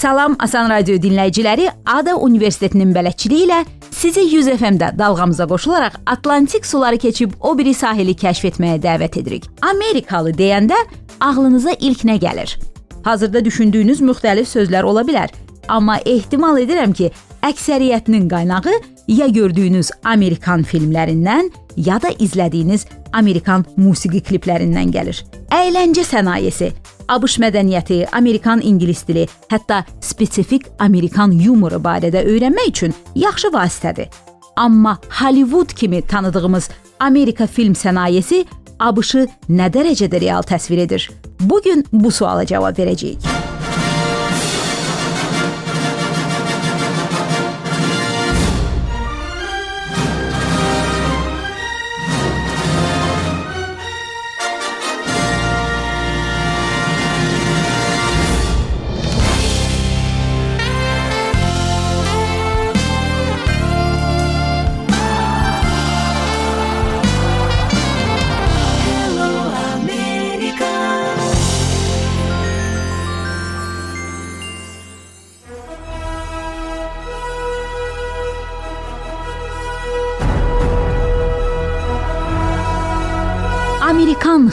Salam Asan Radio dinləyiciləri, Ada Universitetinin bələdçiliyi ilə sizi 100 FM-də dalğamıza qoşularaq Atlantik suları keçib o biri sahili kəşf etməyə dəvət edirik. Amerikalı deyəndə ağlınıza ilk nə gəlir? Hazırda düşündüyünüz müxtəlif sözlər ola bilər, amma ehtimal edirəm ki, əksəriyyətinin qaynağı ya gördüyünüz Amerikan filmlərindən, ya da izlədiyiniz Amerikan musiqi kliplərindən gəlir. Əyləncə sənayesi, ABŞ mədəniyyəti, Amerikan ingilis dili, hətta spesifik Amerikan yumoru barədə öyrənmək üçün yaxşı vasitədir. Amma Hollywood kimi tanıdığımız Amerika film sənayesi ABŞ-ı nə dərəcədə real təsvir edir? Bu gün bu suala cavab verəcəyik.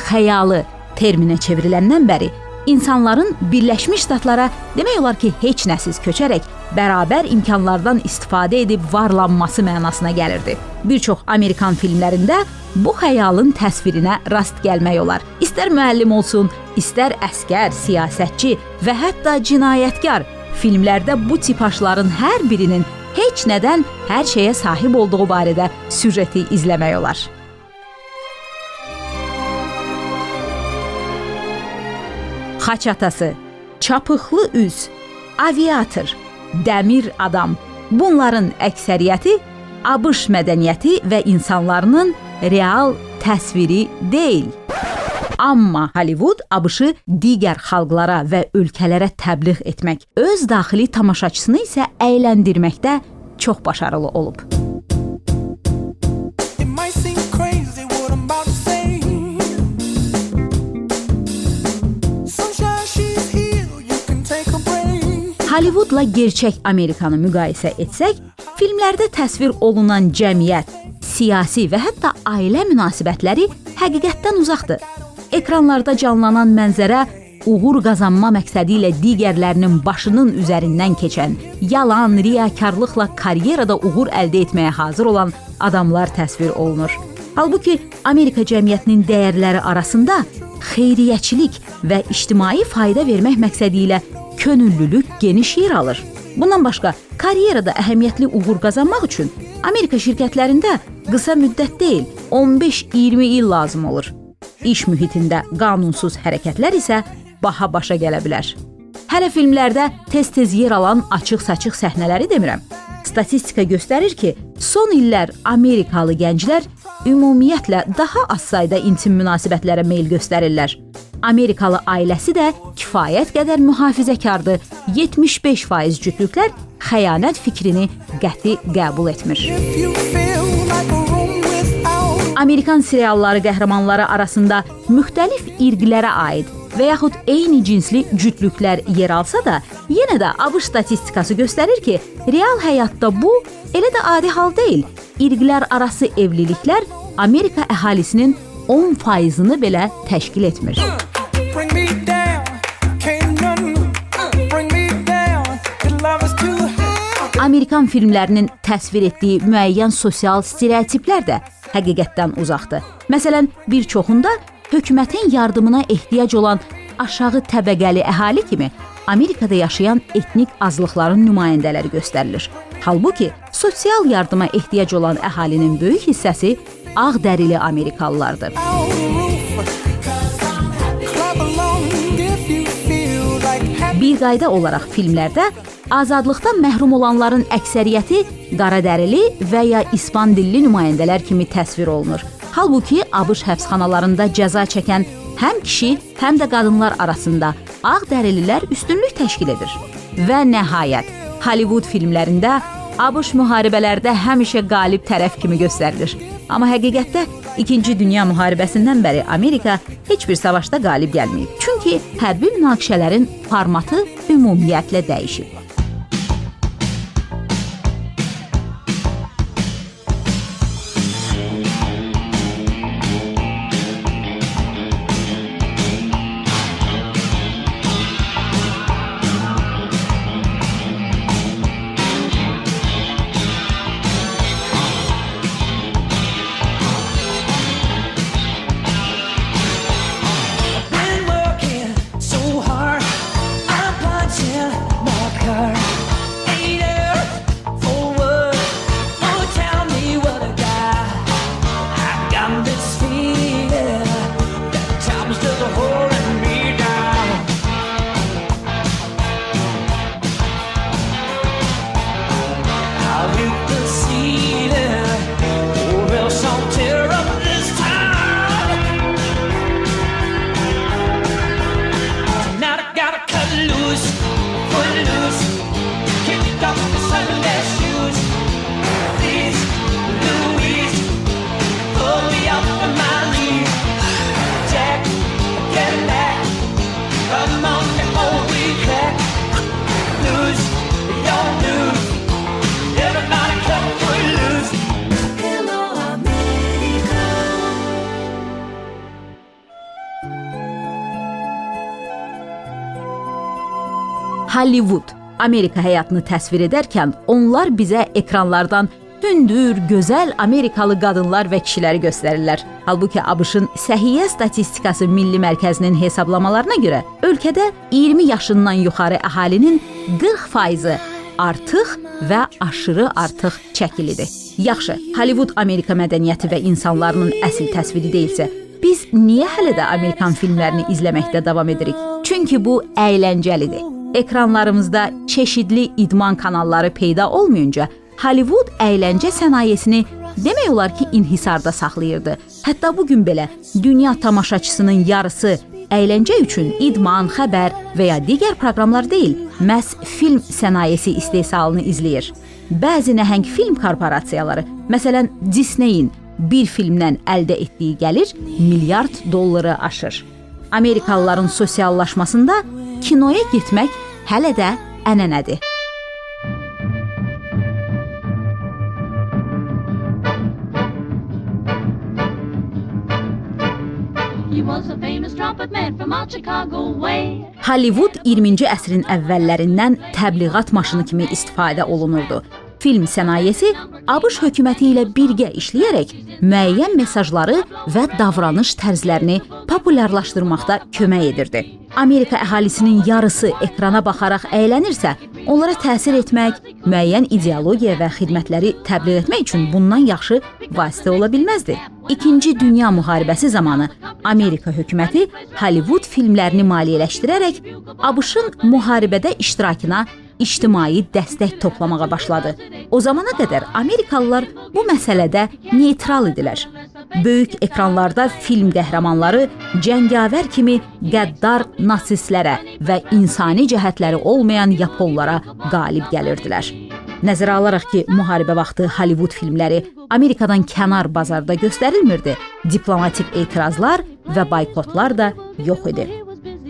Xəyalı terminə çevriləndən bəri insanların Birləşmiş Ştatlara demək olar ki, heç nəsiz köçərək bərabər imkanlardan istifadə edib varlanması mənasına gəlirdi. Bir çox Amerikan filmlərində bu xəyalın təsvirinə rast gəlmək olar. İstər müəllim olsun, istər əskər, siyasətçi və hətta cinayətkar filmlərdə bu tipajların hər birinin heç nədən hər şeyə sahib olduğu barədə süjeti izləmək olar. Xaç atası, çapıqlı üz, aviator, dəmir adam. Bunların əksəriyyəti ABŞ mədəniyyəti və insanlarının real təsviri deyil. Amma Hollywood ABŞ-ı digər xalqlara və ölkələrə təbliğ etmək, öz daxili tamaşaçısını isə əyləndirməkdə çox başarılı olub. Hollywoodla gerçək Amerikanı müqayisə etsək, filmlərdə təsvir olunan cəmiyyət, siyasi və hətta ailə münasibətləri həqiqətdən uzaqdır. Ekranlarda canlanan mənzərə uğur qazanma məqsədi ilə digərlərinin başının üzərindən keçən, yalan, riyakarlıqla karyerada uğur əldə etməyə hazır olan adamlar təsvir olunur. Halbuki Amerika cəmiyyətinin dəyərləri arasında xeyriyyəçilik və ictimai fayda vermək məqsədi ilə könüllülük geniş yer alır. Bundan başqa, karyerada əhəmiyyətli uğur qazanmaq üçün Amerika şirkətlərində qısa müddət deyil, 15-20 il lazım olur. İş mühitində qanunsuz hərəkətlər isə baha başa gələ bilər. Hələ filmlərdə tez-tez yer alan açıq-saçıq səhnələri demirəm. Statistika göstərir ki, son illər Amerikalı gənclər ümumiyyətlə daha az sayda intim münasibətlərə meyl göstərirlər. Amerikalı ailəsi də kifayət qədər mühafizəkardır. 75% cütlüklər xəyanət fikrini qəti qəbul etmir. Amerikan serialları qəhrəmanları arasında müxtəlif irqlərə aid və yaxud eyni cinsli cütlüklər yer alsa da, yenə də ABŞ statistikası göstərir ki, real həyatda bu elə də adi hal deyil. İrqlər arası evliliklər Amerika əhalisinin 10%-ını belə təşkil etmir. Amerikan filmlərinin təsvir etdiyi müəyyən sosial stereotiplər də həqiqətdən uzaqdır. Məsələn, bir çoxunda hökumətin yardımına ehtiyac olan aşağı təbəqəli əhali kimi Amerikada yaşayan etnik azlıqların nümayəndələri göstərilir. Halbuki sosial yardıma ehtiyac olan əhalinin böyük hissəsi ağ dərili Amerikalılardır. Bir qayda olaraq filmlərdə azadlıqdan məhrum olanların əksəriyyəti qaradərili və ya ispan dilli nümayəndələr kimi təsvir olunur. Halbuki ABŞ həbsxanalarında cəza çəkən həm kişi, həm də qadınlar arasında ağ dərililər üstünlük təşkil edir. Və nəhayət, Hollywood filmlərində ABŞ müharibələrdə həmişə qalib tərəf kimi göstərilir. Amma həqiqətdə 2-ci Dünya müharibəsindən bəri Amerika heç bir savaşda qalib gəlməyib. Çünki hərbi münaqişələrin formatı ümumiyyətlə dəyişib. Hollywood Amerika həyatını təsvir edərkən onlar bizə ekranlardan hündür, gözəl Amerikalı qadınlar və kişiləri göstərirlər. Halbuki ABŞ-ın Səhiyyə Statistikası Milli Mərkəzinin hesablamalarına görə ölkədə 20 yaşından yuxarı əhalinin 40%-i artıq və aşırı artıq çəkilidir. Yaxşı, Hollywood Amerika mədəniyyəti və insanlarının əsl təsviri deyilsə, biz niyə hələ də Amerikan filmlərini izləməkdə davam edirik? Çünki bu əyləncəlidir. Ekranlarımızda çeşidli idman kanalları peyda olmayınca Hollywood əyləncə sənayesini demək olar ki, inhisarda saxlayırdı. Hətta bu gün belə dünya tamaşaçısının yarısı əyləncə üçün idman, xəbər və ya digər proqramlar deyil, məhz film sənayesi istehsalını izləyir. Bəzi nəhəng film korporasiyaları, məsələn Disney-in bir filmdən əldə etdiyi gəlir milyard dolları aşır. Amerikalıların sosiallaşmasında kinoya getmək hələ də ənənədir. Hollywood 20-ci əsrin əvvəllərindən təbliğat maşını kimi istifadə olunurdu. Film sənayesi ABŞ hökuməti ilə birgə işləyərək müəyyən mesajları və davranış tərzlərini populyarlaşdırmaqda kömək edirdi. Amerika əhalisinin yarısı ekrana baxaraq əylənirsə, onlara təsir etmək, müəyyən ideologiya və xidmətləri təbliğ etmək üçün bundan yaxşı vasitə ola bilməzdi. İkinci Dünya müharibəsi zamanı Amerika hökuməti Hollywood filmlərini maliyyələşdirərək ABŞ-ın müharibədə iştirakına ictimai dəstək toplamağa başladı. O zamana qədər Amerikalılar bu məsələdə neytral idilər. Böyük ekranlarda film qəhrəmanları cəngavər kimi qəddar nasistlərə və insani cəhətləri olmayan yaponlara qalib gəlirdilər. Nəzərə alaraq ki, müharibə vaxtı Hollywood filmləri Amerikadan kənar bazarda göstərilmirdi, diplomatik etirazlar və boykotlar da yox idi.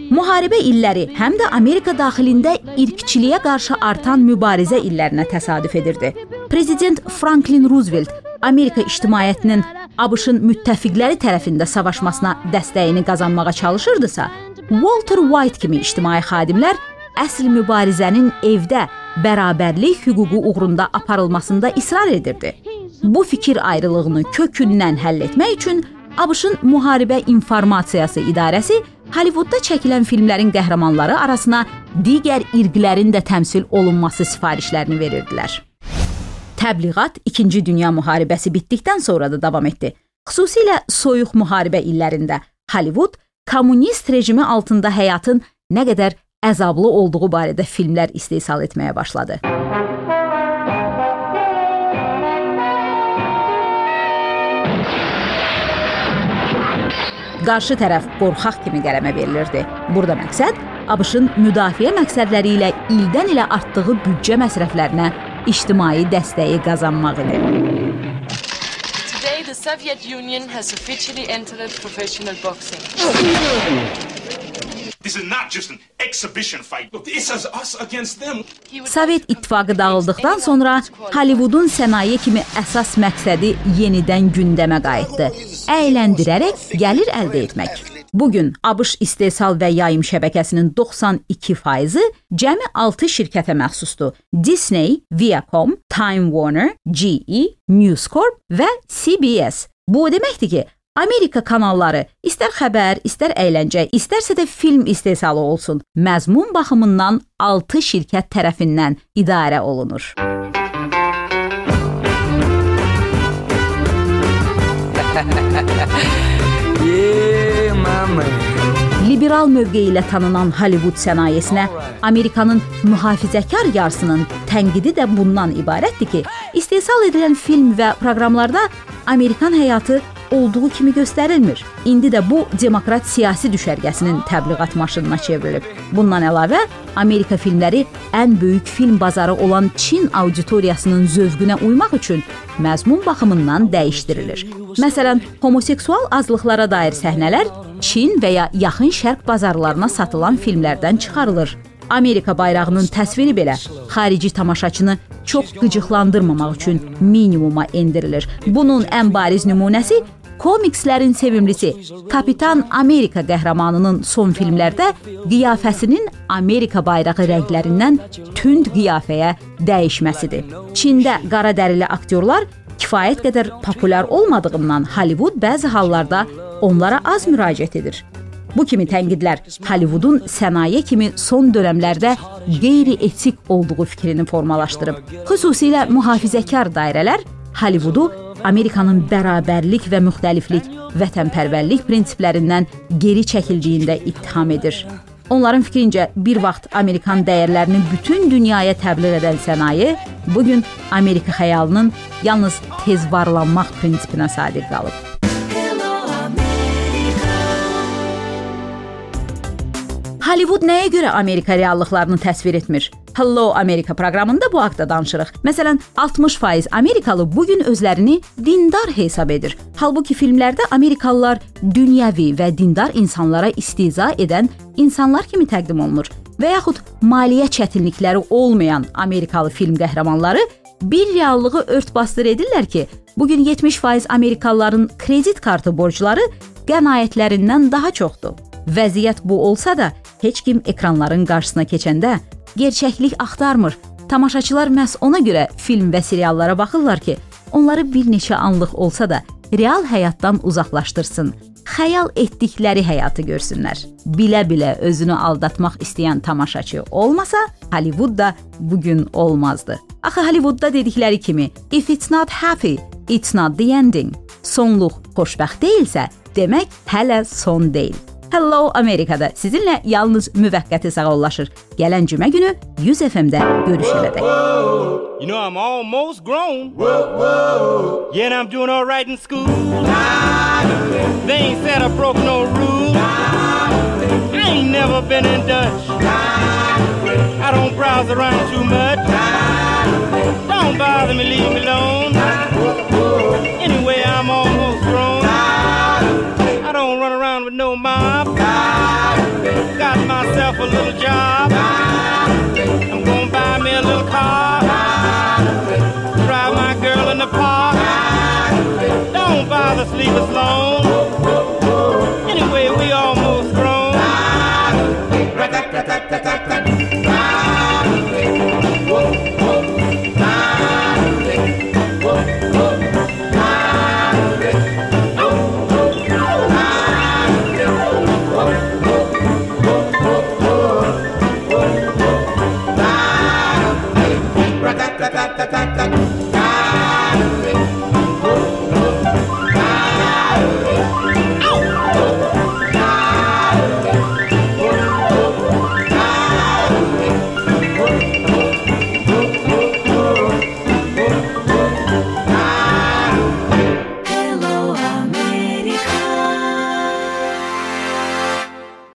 Müharibə illəri həm də Amerika daxilində irqçiliyə qarşı artan mübarizə illərinə təsadüf edirdi. Prezident Franklin Roosevelt Amerika ictimaiyyətinin ABŞ-ın müttəfiqləri tərəfində savaşmasına dəstəyini qazanmağa çalışırdısa, Walter White kimi ictimai xadimlər əsl mübarizənin evdə bərabərlik hüququ uğrunda aparılmasında israr edirdi. Bu fikir ayrılığını kökündən həll etmək üçün ABŞ-ın Müharibə İnformasiyası İdarəsi Hollywoodda çəkilən filmlərin qəhrəmanları arasına digər irqlərin də təmsil olunması sifarişlərini verirdilər. Təbliğat 2-ci Dünya müharibəsi bitdikdən sonra da davam etdi. Xüsusilə soyuq müharibə illərində Hollywood kommunist rejimi altında həyatın nə qədər əzablı olduğu barədə filmlər istehsal etməyə başladı. Qarşı tərəf qorxaq kimi qələmə verilirdi. Burada məqsəd ABŞ-ın müdafiə məqsədləri ilə ildən ilə artdığı büdcə məsrəflərinə ictimai dəstəyi qazanmaq idi. the Soviet Union has officially entered professional boxing. Sovet İttifaqı dağıldıqdan sonra Hollywoodun sənaye kimi əsas məqsədi yenidən gündəmə qayıtdı. Əyləndirərək gəlir əldə etmək. Bu gün ABŞ istehsal və yayım şəbəkəsinin 92%-i cəmi 6 şirkətə məxsusdur. Disney, Viacom, Time Warner, GE, News Corp və CBS. Bu o deməkdir ki, Amerika kanalları istər xəbər, istər əyləncə, istərsə də film istehsalı olsun, məzmun baxımından 6 şirkət tərəfindən idarə olunur. Yeah, my man. Liberal mövqeyi ilə tanınan Hollywood sənayesinə Amerikanın mühafizəkar yarısının tənqidi də bundan ibarətdir ki, istehsal edilən film və proqramlarda Amerikan həyatı olduğu kimi göstərilmir. İndi də bu demokrat siyasi düşərgəsinin təbliğat maşınına çevrilib. Bundan əlavə, Amerika filmləri ən böyük film bazarı olan Çin auditoriyasının zövqünə uymaq üçün məzmun baxımından dəyişdirilir. Məsələn, homoseksual azlıqlara dair səhnələr Çin və ya Yaxın Şərq bazarlarına satılan filmlərdən çıxarılır. Amerika bayrağının təsviri belə xarici tamaşaçını çox qıcıqlandırmamaq üçün minimuma endirilir. Bunun ən bariz nümunəsi komikslərin sevimlisi Kapitan Amerika qəhrəmanının son filmlərdə qiyafəsinin Amerika bayrağı rənglərindən tünd qiyafəyə dəyişməsidir. Çində qara dərili aktyorlar kifayət qədər populyar olmadığından Hollywood bəzi hallarda onlara az müraciət edir. Bu kimi tənqidlər Hollywoodun sənaye kimi son dövrlərdə qeyri-etik olduğu fikrini formalaşdırıb. Xüsusilə mühafizəkar dairələr Hollywoodu Amerikanın bərabərlik və müxtəliflik, vətənpərvərlik prinsiplərindən geri çəkildiyində ittiham edir. Onların fikrincə bir vaxt Amerikan dəyərlərini bütün dünyaya təbliğ edən sənaye bu gün Amerika xəyalının yalnız tez varlanmaq prinsipinə sadiq qalıb. Hollywood nəyə görə Amerika reallıqlarını təsvir etmir? Hello America proqramında bu haqqda danışırıq. Məsələn, 60% Amerikalı bu gün özlərini dindar hesab edir. Halbuki filmlərdə Amerikalılar dünyəvi və dindar insanlara istiza edən insanlar kimi təqdim olunur. Və yaxud maliyyə çətinlikləri olmayan Amerikalı film qəhrəmanları bir reallığı örtbasdır edirlər ki, bu gün 70% Amerikalıların kredit kartı borcları qənaətlərindən daha çoxdur. Vəziyyət bu olsa da, heç kim ekranların qarşısına keçəndə gerçəklik axtarmır. Tamaşaçılar məhz ona görə film və seriallara baxırlar ki, onları bir neçə anlıq olsa da real həyatdan uzaqlaşdırsın. Xəyal etdikləri həyatı görsünlər. Bilə-bilə özünü aldatmaq istəyən tamaşaçı olmasa, Hollywood da bu gün olmazdı. Axı Hollywoodda dedikləri kimi, if it's not happy, it's not the ending. Sonluq xoşbəxt deyilsə, demək hələ son deyil. Hello Amerikada sizinlə yalnız müvəqqəti sağollaşır. Gələn cümə günü 100 FM-də görüşənədək. You know, I'm almost grown. Yeah, and I'm doing all right in school. They ain't said I broke no rule. I ain't never been in Dutch. I don't browse around too much. Don't bother me, leave me alone. No mob. Got myself a little job. I'm gonna buy me a little car. Drive my girl in the park. Don't bother sleep as long.